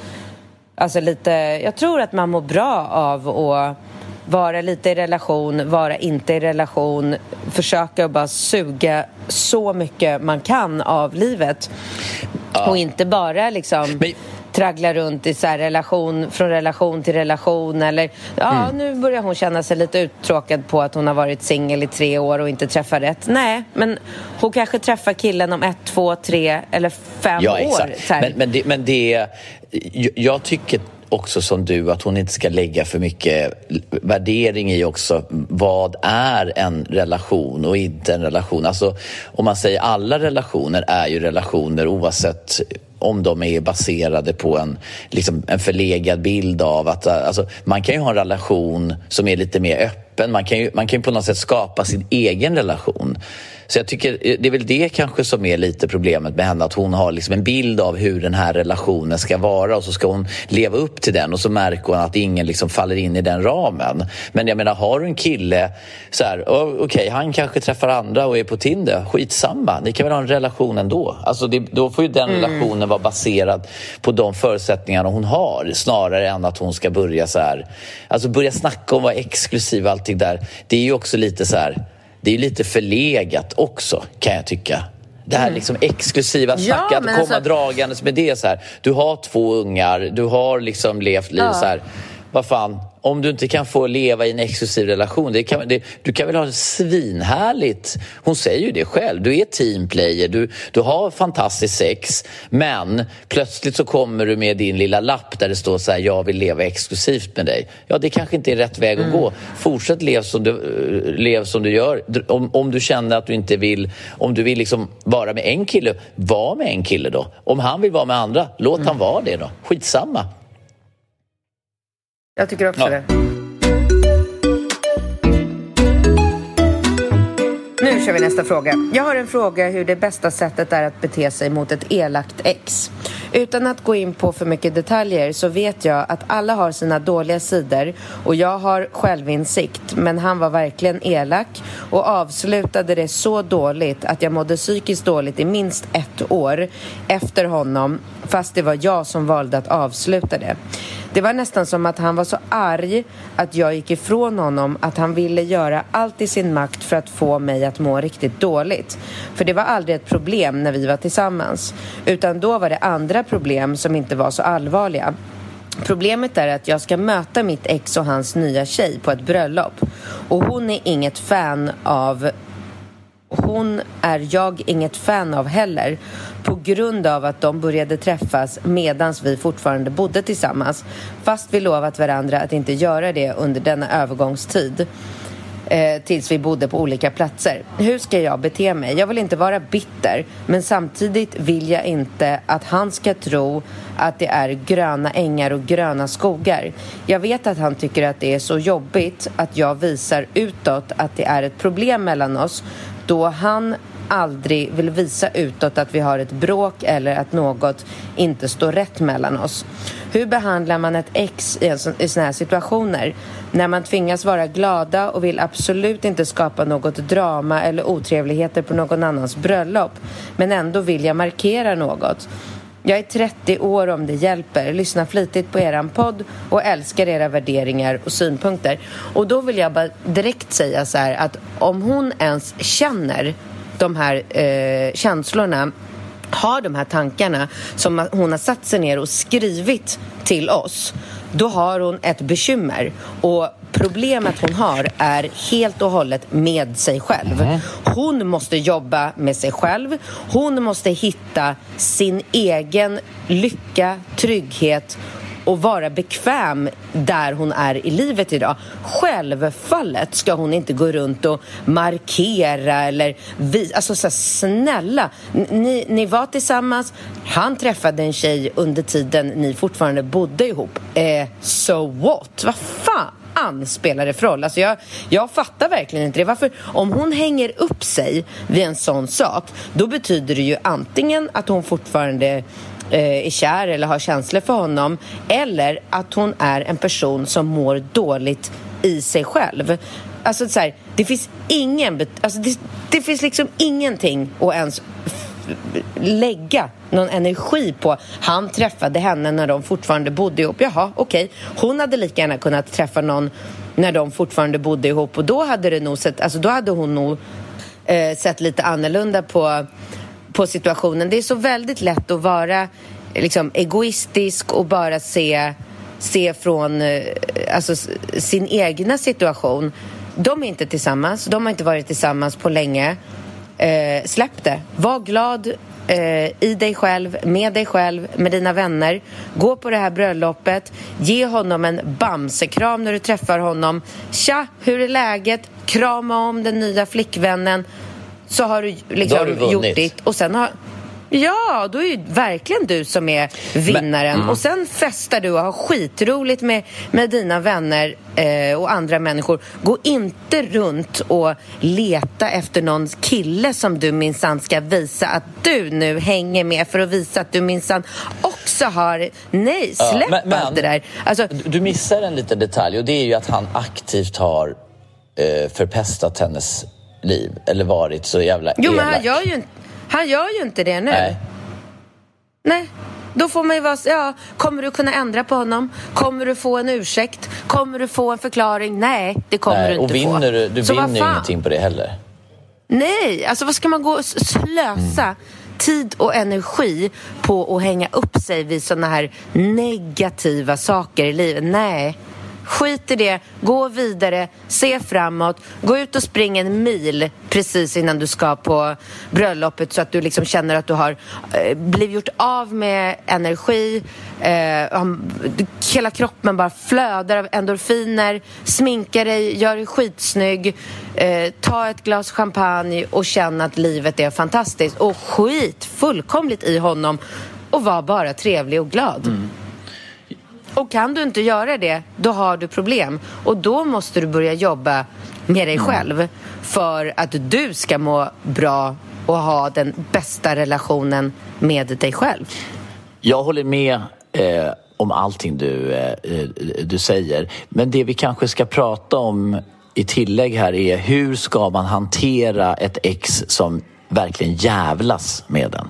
B: alltså lite... Jag tror att man mår bra av att vara lite i relation, vara inte i relation, försöka bara suga så mycket man kan av livet. Ja. Och inte bara liksom... Men traggla runt i så relation, från relation till relation eller ja, mm. nu börjar hon känna sig lite uttråkad på att hon har varit singel i tre år och inte träffar rätt. Nej, men hon kanske träffar killen om ett, två, tre eller fem
A: ja,
B: år.
A: Exakt. Men, men, det, men det, jag tycker också som du att hon inte ska lägga för mycket värdering i också vad är en relation och inte en relation. Alltså om man säger alla relationer är ju relationer oavsett om de är baserade på en, liksom, en förlegad bild av att alltså, man kan ju ha en relation som är lite mer öppen. Man kan ju, man kan ju på något sätt skapa sin egen relation. Så jag tycker eh, det är väl det kanske som är lite problemet med henne, att hon har liksom en bild av hur den här relationen ska vara och så ska hon leva upp till den och så märker hon att ingen liksom faller in i den ramen. Men jag menar, har du en kille så här, okej, okay, han kanske träffar andra och är på Tinder, skitsamma, ni kan väl ha en relation ändå. Alltså det, då får ju den mm. relationen vara baserad på de förutsättningarna hon har snarare än att hon ska börja så här, alltså börja snacka om att vara exklusiv och allting där. Det är ju också lite så här det är lite förlegat också, kan jag tycka. Det här mm. liksom exklusiva snacket, ja, att komma alltså... dragandes med det. Så här. Du har två ungar, du har liksom levt liv ja. så här. Vad fan, om du inte kan få leva i en exklusiv relation. Det kan, det, du kan väl ha det svinhärligt? Hon säger ju det själv. Du är teamplayer, du, du har fantastiskt sex men plötsligt så kommer du med din lilla lapp där det står så här, jag vill leva exklusivt med dig. Ja, det kanske inte är rätt väg att mm. gå. Fortsätt leva som du, lev som du gör. Om, om du känner att du inte vill, om du vill liksom vara med en kille, var med en kille då. Om han vill vara med andra, låt mm. han vara det då. Skitsamma.
B: Jag tycker också ja. det. Nu kör vi nästa fråga. Jag har en fråga hur det bästa sättet är att bete sig mot ett elakt ex. Utan att gå in på för mycket detaljer så vet jag att alla har sina dåliga sidor och jag har självinsikt men han var verkligen elak och avslutade det så dåligt att jag mådde psykiskt dåligt i minst ett år efter honom fast det var jag som valde att avsluta det. Det var nästan som att han var så arg att jag gick ifrån honom att han ville göra allt i sin makt för att få mig att må riktigt dåligt. För det var aldrig ett problem när vi var tillsammans. Utan då var det andra problem som inte var så allvarliga. Problemet är att jag ska möta mitt ex och hans nya tjej på ett bröllop. Och hon är inget fan av hon är jag inget fan av heller på grund av att de började träffas medan vi fortfarande bodde tillsammans fast vi lovat varandra att inte göra det under denna övergångstid eh, tills vi bodde på olika platser. Hur ska jag bete mig? Jag vill inte vara bitter men samtidigt vill jag inte att han ska tro att det är gröna ängar och gröna skogar. Jag vet att han tycker att det är så jobbigt att jag visar utåt att det är ett problem mellan oss då han aldrig vill visa utåt att vi har ett bråk eller att något inte står rätt mellan oss. Hur behandlar man ett ex i, sån, i såna här situationer? När man tvingas vara glada och vill absolut inte skapa något drama eller otrevligheter på någon annans bröllop men ändå vill jag markera något. Jag är 30 år om det hjälper. Lyssnar flitigt på er podd och älskar era värderingar och synpunkter. Och då vill jag bara direkt säga så här att om hon ens känner de här eh, känslorna har de här tankarna som hon har satt sig ner och skrivit till oss då har hon ett bekymmer. Och problemet hon har är helt och hållet med sig själv.
A: Mm.
B: Hon måste jobba med sig själv. Hon måste hitta sin egen lycka, trygghet och vara bekväm där hon är i livet idag. Självfallet ska hon inte gå runt och markera eller visa, alltså så här, snälla, ni, ni var tillsammans, han träffade en tjej under tiden ni fortfarande bodde ihop. Eh, so what? Vad fan? spelar det för roll? Alltså jag, jag fattar verkligen inte det. Varför, om hon hänger upp sig vid en sån sak, då betyder det ju antingen att hon fortfarande Eh, är kär eller har känslor för honom eller att hon är en person som mår dåligt i sig själv. Alltså så här, det finns ingen... Alltså det, det finns liksom ingenting att ens lägga någon energi på. Han träffade henne när de fortfarande bodde ihop. Jaha, okej. Okay. Hon hade lika gärna kunnat träffa någon när de fortfarande bodde ihop och då hade det nog sett, alltså då hade hon nog eh, sett lite annorlunda på på situationen. Det är så väldigt lätt att vara liksom, egoistisk och bara se, se från eh, alltså, sin egna situation. De är inte tillsammans, de har inte varit tillsammans på länge. Eh, släpp det. Var glad eh, i dig själv, med dig själv, med dina vänner. Gå på det här bröllopet. Ge honom en bamsekram när du träffar honom. Tja, hur är läget? Krama om den nya flickvännen så har du liksom har du gjort ditt. Och sen har... Ja, då är ju verkligen du som är vinnaren. Men, mm. Och sen festar du och har skitroligt med, med dina vänner eh, och andra människor. Gå inte runt och leta efter någon kille som du minsann ska visa att du nu hänger med för att visa att du minsann också har... Nej, släpp ja, men, allt det där.
A: Alltså... Du missar en liten detalj och det är ju att han aktivt har eh, förpestat hennes liv eller varit så jävla
B: Jo, elak. men han gör, ju, han gör ju inte det nu.
A: Nej.
B: Nej. Då får man ju vara ja, kommer du kunna ändra på honom? Kommer du få en ursäkt? Kommer du få en förklaring? Nej, det kommer Nej, du inte
A: och vinner
B: få.
A: Du, du vinner ju ingenting på det heller.
B: Nej, alltså vad ska man gå och slösa mm. tid och energi på att hänga upp sig vid sådana här negativa saker i livet? Nej. Skit i det, gå vidare, se framåt, gå ut och spring en mil precis innan du ska på bröllopet så att du liksom känner att du har eh, blivit gjort av med energi. Eh, hela kroppen bara flödar av endorfiner. Sminka dig, gör dig skitsnygg. Eh, ta ett glas champagne och känn att livet är fantastiskt. Och skit fullkomligt i honom och var bara trevlig och glad. Mm. Och kan du inte göra det, då har du problem. Och då måste du börja jobba med dig själv för att du ska må bra och ha den bästa relationen med dig själv.
A: Jag håller med eh, om allting du, eh, eh du säger. Men det vi kanske ska prata om i tillägg här är hur ska man hantera ett ex som verkligen jävlas med den?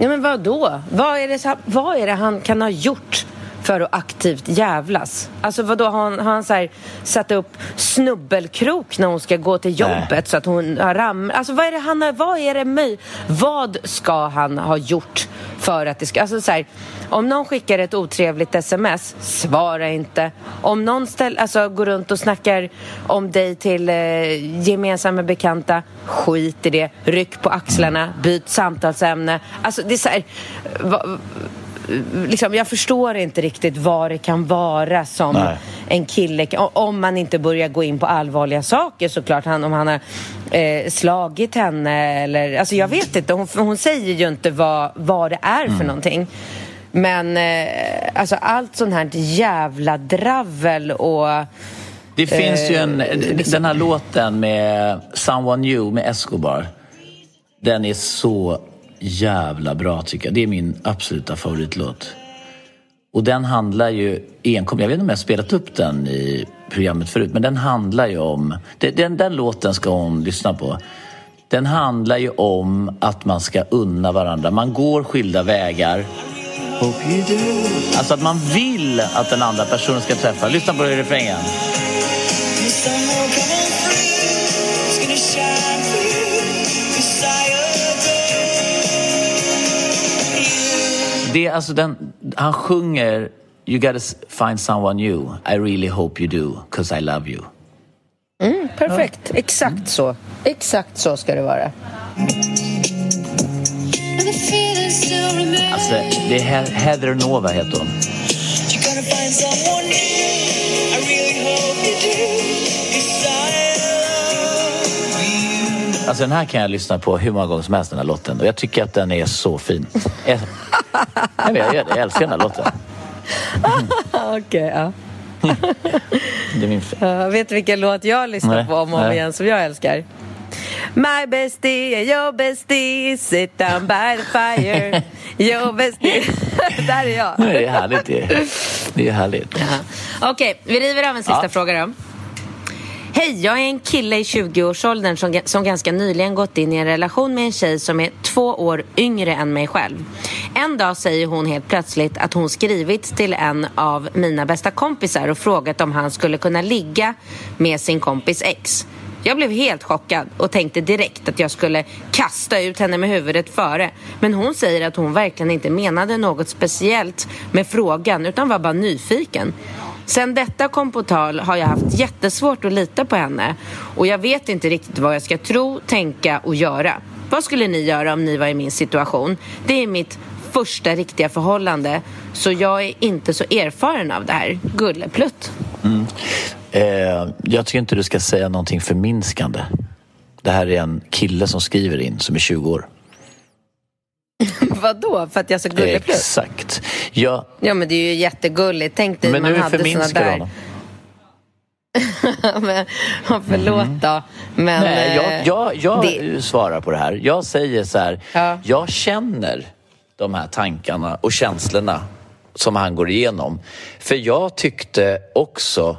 B: Ja, men vad då? Vad är, det, vad är det han kan ha gjort för att aktivt jävlas? Alltså vad då har han, har han så här, satt upp snubbelkrok när hon ska gå till jobbet Nej. så att hon har ram... Alltså vad är det han har, vad är det möj... Vad ska han ha gjort för att det ska... Alltså så här, om någon skickar ett otrevligt sms, svara inte. Om någon ställ, alltså, går runt och snackar om dig till eh, gemensamma bekanta, skit i det. Ryck på axlarna, byt samtalsämne. Alltså det är så här, va, liksom, jag förstår inte riktigt vad det kan vara som Nej. en kille, om man inte börjar gå in på allvarliga saker såklart, han, om han har eh, slagit henne eller, alltså jag vet inte, hon, hon säger ju inte vad, vad det är mm. för någonting. Men eh, alltså allt sånt här jävla dravel och
A: det finns ju en, eh, liksom... den här låten med Someone New med Escobar. Den är så jävla bra tycker jag. Det är min absoluta favoritlåt. Och den handlar ju enkom, jag vet inte om jag har spelat upp den i programmet förut, men den handlar ju om, den, den låten ska hon lyssna på. Den handlar ju om att man ska unna varandra. Man går skilda vägar. Alltså att man vill att den andra personen ska träffa. Lyssna på refrängen. Det är alltså den, han sjunger You gotta find someone new. I really hope you do, cause I love you.
B: Mm, perfekt. Exakt så. Exakt så ska det vara.
A: Alltså, det är He- Heather Nova heter hon. Alltså den här kan jag lyssna på hur många gånger som helst den här låten och jag tycker att den är så fin. Jag, jag, vet, jag, gör det. jag älskar den här låten.
B: Okej, ja.
A: Det är min...
B: Uh, vet du vilken låt jag lyssnar
A: Nej,
B: på om och om
A: nej.
B: igen som jag älskar? My bestie and your bestie sit down by the fire Your bestie Där är jag.
A: Det är härligt. Det är, härligt.
B: Okej, vi river av en sista
A: Ja.
B: fråga då. Hej, jag är en kille i 20-årsåldern som, som ganska nyligen gått in i en relation med en tjej som är två år yngre än mig själv. En dag säger hon helt plötsligt att hon skrivit till en av mina bästa kompisar och frågat om han skulle kunna ligga med sin kompis ex. Jag blev helt chockad och tänkte direkt att jag skulle kasta ut henne med huvudet före. Men hon säger att hon verkligen inte menade något speciellt med frågan utan var bara nyfiken. Sen detta kom på tal har jag haft jättesvårt att lita på henne och jag vet inte riktigt vad jag ska tro, tänka och göra. Vad skulle ni göra om ni var i min situation? Det är mitt första riktiga förhållande så jag är inte så erfaren av det här. Gulleplutt. Mm.
A: Eh, jag tycker inte du ska säga någonting förminskande. Det här är en kille som skriver in som är 20 år.
B: Vadå? För att jag så gulleplutt?
A: Exakt. Jag,
B: Ja men det är ju jättegulligt. Tänk dig
A: men
B: man
A: nu
B: hade såna där...
A: honom.
B: men, ja, förlåt då. Men,
A: Nej, jag,
B: eh,
A: jag, jag
B: det-
A: svarar på det här. Jag säger så här.
B: Ja.
A: Jag känner de här tankarna och känslorna som han går igenom. För jag tyckte också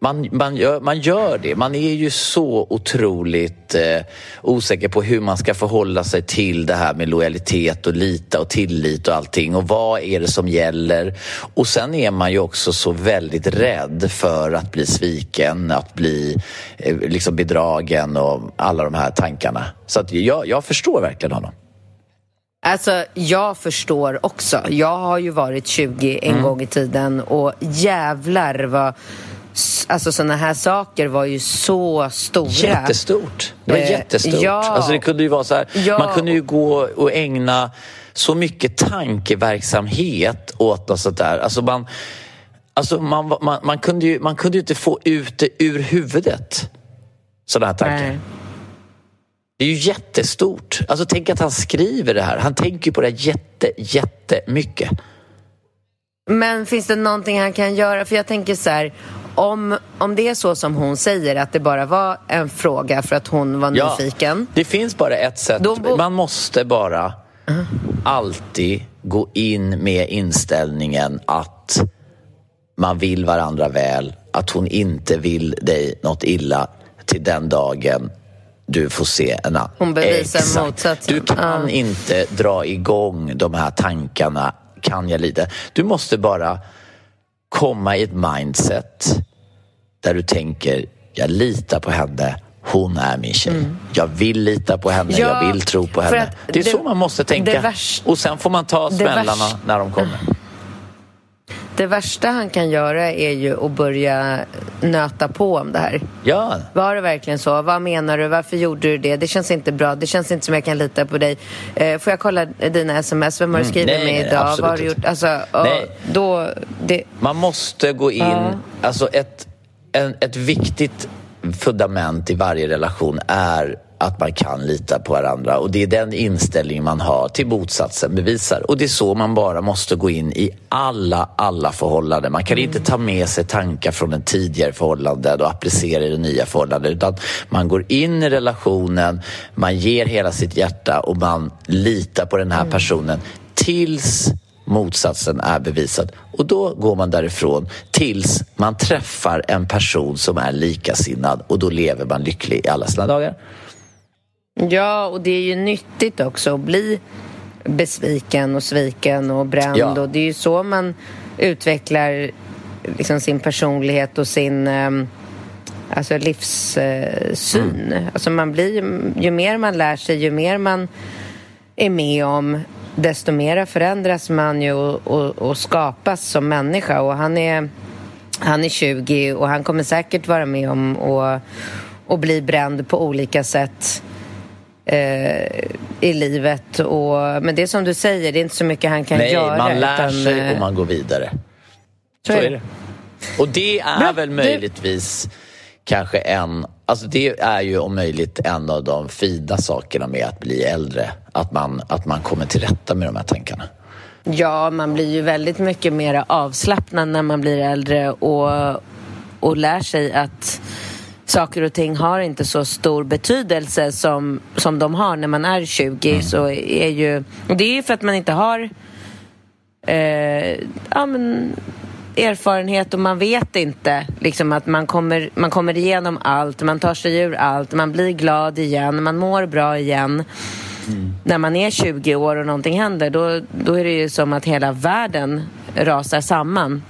A: man, man, gör, man gör det. Man är ju så otroligt eh, osäker på hur man ska förhålla sig till det här med lojalitet och lita och tillit och allting. Och vad är det som gäller? Och sen är man ju också så väldigt rädd för att bli sviken, att bli eh, liksom bedragen och alla de här tankarna. Så att jag, jag förstår verkligen honom.
B: Alltså, jag förstår också. Jag har ju varit 20 en
A: Mm.
B: gång i tiden och jävlar vad... Alltså såna här saker var ju så stora.
A: Jättestort. Det var
B: Eh,
A: jättestort.
B: ja.
A: Alltså det kunde ju vara så här,
B: Ja.
A: man kunde ju gå och ägna så mycket tankeverksamhet åt något sånt där. Alltså man, alltså man, man, man, kunde ju, man kunde ju inte få ut det ur huvudet. Sådana här tankar.
B: Nej.
A: Det är ju jättestort. Alltså tänk att han skriver det här. Han tänker ju på det här jätte, jättemycket.
B: Men finns det någonting han kan göra? För jag tänker så här, om, om det är så som hon säger, att det bara var en fråga för att hon var nyfiken.
A: Det finns bara ett sätt. Man måste bara alltid gå in med inställningen att man vill varandra väl, att hon inte vill dig något illa till den dagen du får se en annan.
B: Hon bevisar
A: Exakt.
B: motsatsen.
A: Du kan
B: Ja.
A: inte dra igång de här tankarna, kan jag lida? Du måste bara komma i ett mindset där du tänker, jag litar på henne, hon är min tjej. Jag vill lita på henne,
B: Mm. Ja,
A: jag vill tro på henne. Det är
B: det-
A: så man måste tänka.
B: värst-
A: Och sen får man ta smällarna när de kommer.
B: Det värsta han kan göra är ju att börja nöta på om det här.
A: Ja,
B: Var det verkligen så? Vad menar du? Varför gjorde du det? Det känns inte bra. Det känns inte som jag kan lita på dig. Eh, får jag kolla dina sms? Vem har du
A: Mm,
B: skrivit
A: nej,
B: med idag? Vad har du gjort? Alltså,
A: Nej.
B: då... Det,
A: man måste gå in...
B: Ja.
A: Alltså ett, en, ett viktigt fundament i varje relation är att man kan lita på varandra och det är den inställning man har till motsatsen bevisar. Och det är så man bara måste gå in i alla, alla förhållanden. Man kan inte ta med sig tankar från en tidigare förhållande och applicera i det nya förhållandet utan man går in i relationen, man ger hela sitt hjärta och man litar på den här personen tills motsatsen är bevisad. Och då går man därifrån tills man träffar en person som är likasinnad och då lever man lycklig i alla sina dagar.
B: Ja, och det är ju nyttigt också att bli besviken och sviken och bränd.
A: Ja.
B: Och det är ju så man utvecklar liksom sin personlighet och sin ehm, alltså livssyn.
A: Mm.
B: Alltså man blir, ju mer man lär sig, ju mer man är med om desto mera förändras man ju och, och, och skapas som människa. Och han är, han är 20 och han kommer säkert vara med om att och bli bränd på olika sätt eh, i livet. Och, men det är som du säger, det är inte så mycket han kan
A: Nej,
B: göra.
A: man lär
B: utan,
A: sig
B: eh,
A: och man går vidare.
B: Så
A: Så
B: är det.
A: det. Och det är
B: Bra.
A: väl
B: Du-
A: möjligtvis kanske en... Alltså det är ju om möjligt en av de fina sakerna med att bli äldre. Att man, att man kommer till rätta med de här tankarna.
B: Ja, man blir ju väldigt mycket mer avslappnad när man blir äldre och, och lär sig att saker och ting har inte så stor betydelse som, som de har när man är 20. Så är ju, och det är ju för att man inte har eh, ja, men, erfarenhet och man vet inte liksom att man kommer, man kommer igenom allt, man tar sig ur allt, man blir glad igen, man mår bra igen. När man är 20 år och någonting händer då, då är det ju som att hela världen rasar samman.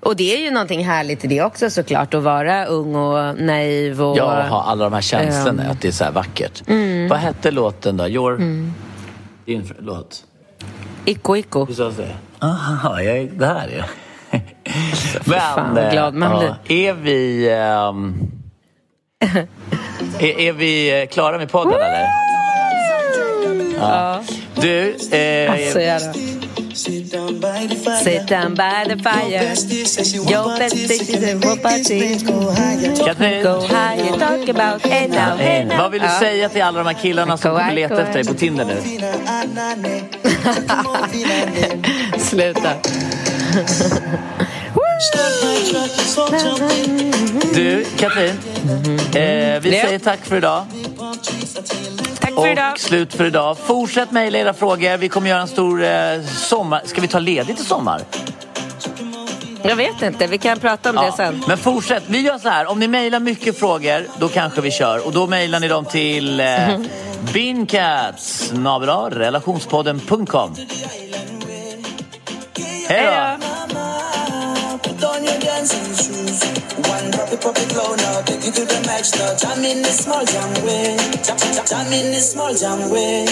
B: Och det är ju någonting härligt i det också såklart, att vara ung och naiv och...
A: Ja, ha alla de här känslorna,
B: ehm,
A: att det är så här vackert.
B: Mm.
A: Vad hette låten då? Your... Din fr- låt?
B: Icko, icko.
A: Hur sades det? Aha, jag, det här är... Men,
B: fan, vad glad man
A: ja, är vi... ehm, är, är vi eh, klara med podden eller? Ja. Du, eh,
B: Alltså, jävlar. Sit down by the fire Your bestie said what party
A: Katrin,
B: Go high and talk about Hey now, hey now
A: vad vill du
B: Ja.
A: säga till alla de här killarna som kommer leta efter dig på Tinder nu?
B: Sluta.
A: Du, Katrin. Eh, vi
B: Ja.
A: säger tack för idag.
B: För idag.
A: Och slut för idag. Fortsätt mejla era frågor. Vi kommer göra en stor eh, sommar... Ska vi ta ledigt i sommar?
B: Jag vet inte, vi kan prata om det sen.
A: Men fortsätt. Vi gör så här. Om ni mejlar mycket frågor, då kanske vi kör. Och då mejlar ni dem till eh, bincats relationspodden.com. Hej då!
E: Drop it, low now. Take it to the max now. Jam in this small jam way. Jam, jam, jam in this small jam way.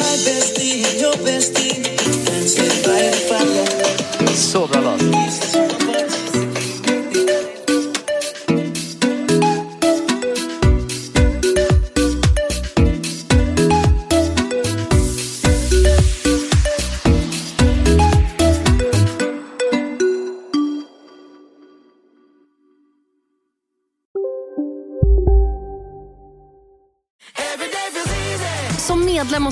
E: My bestie your bestie. Dancing by the fire.
A: Så bra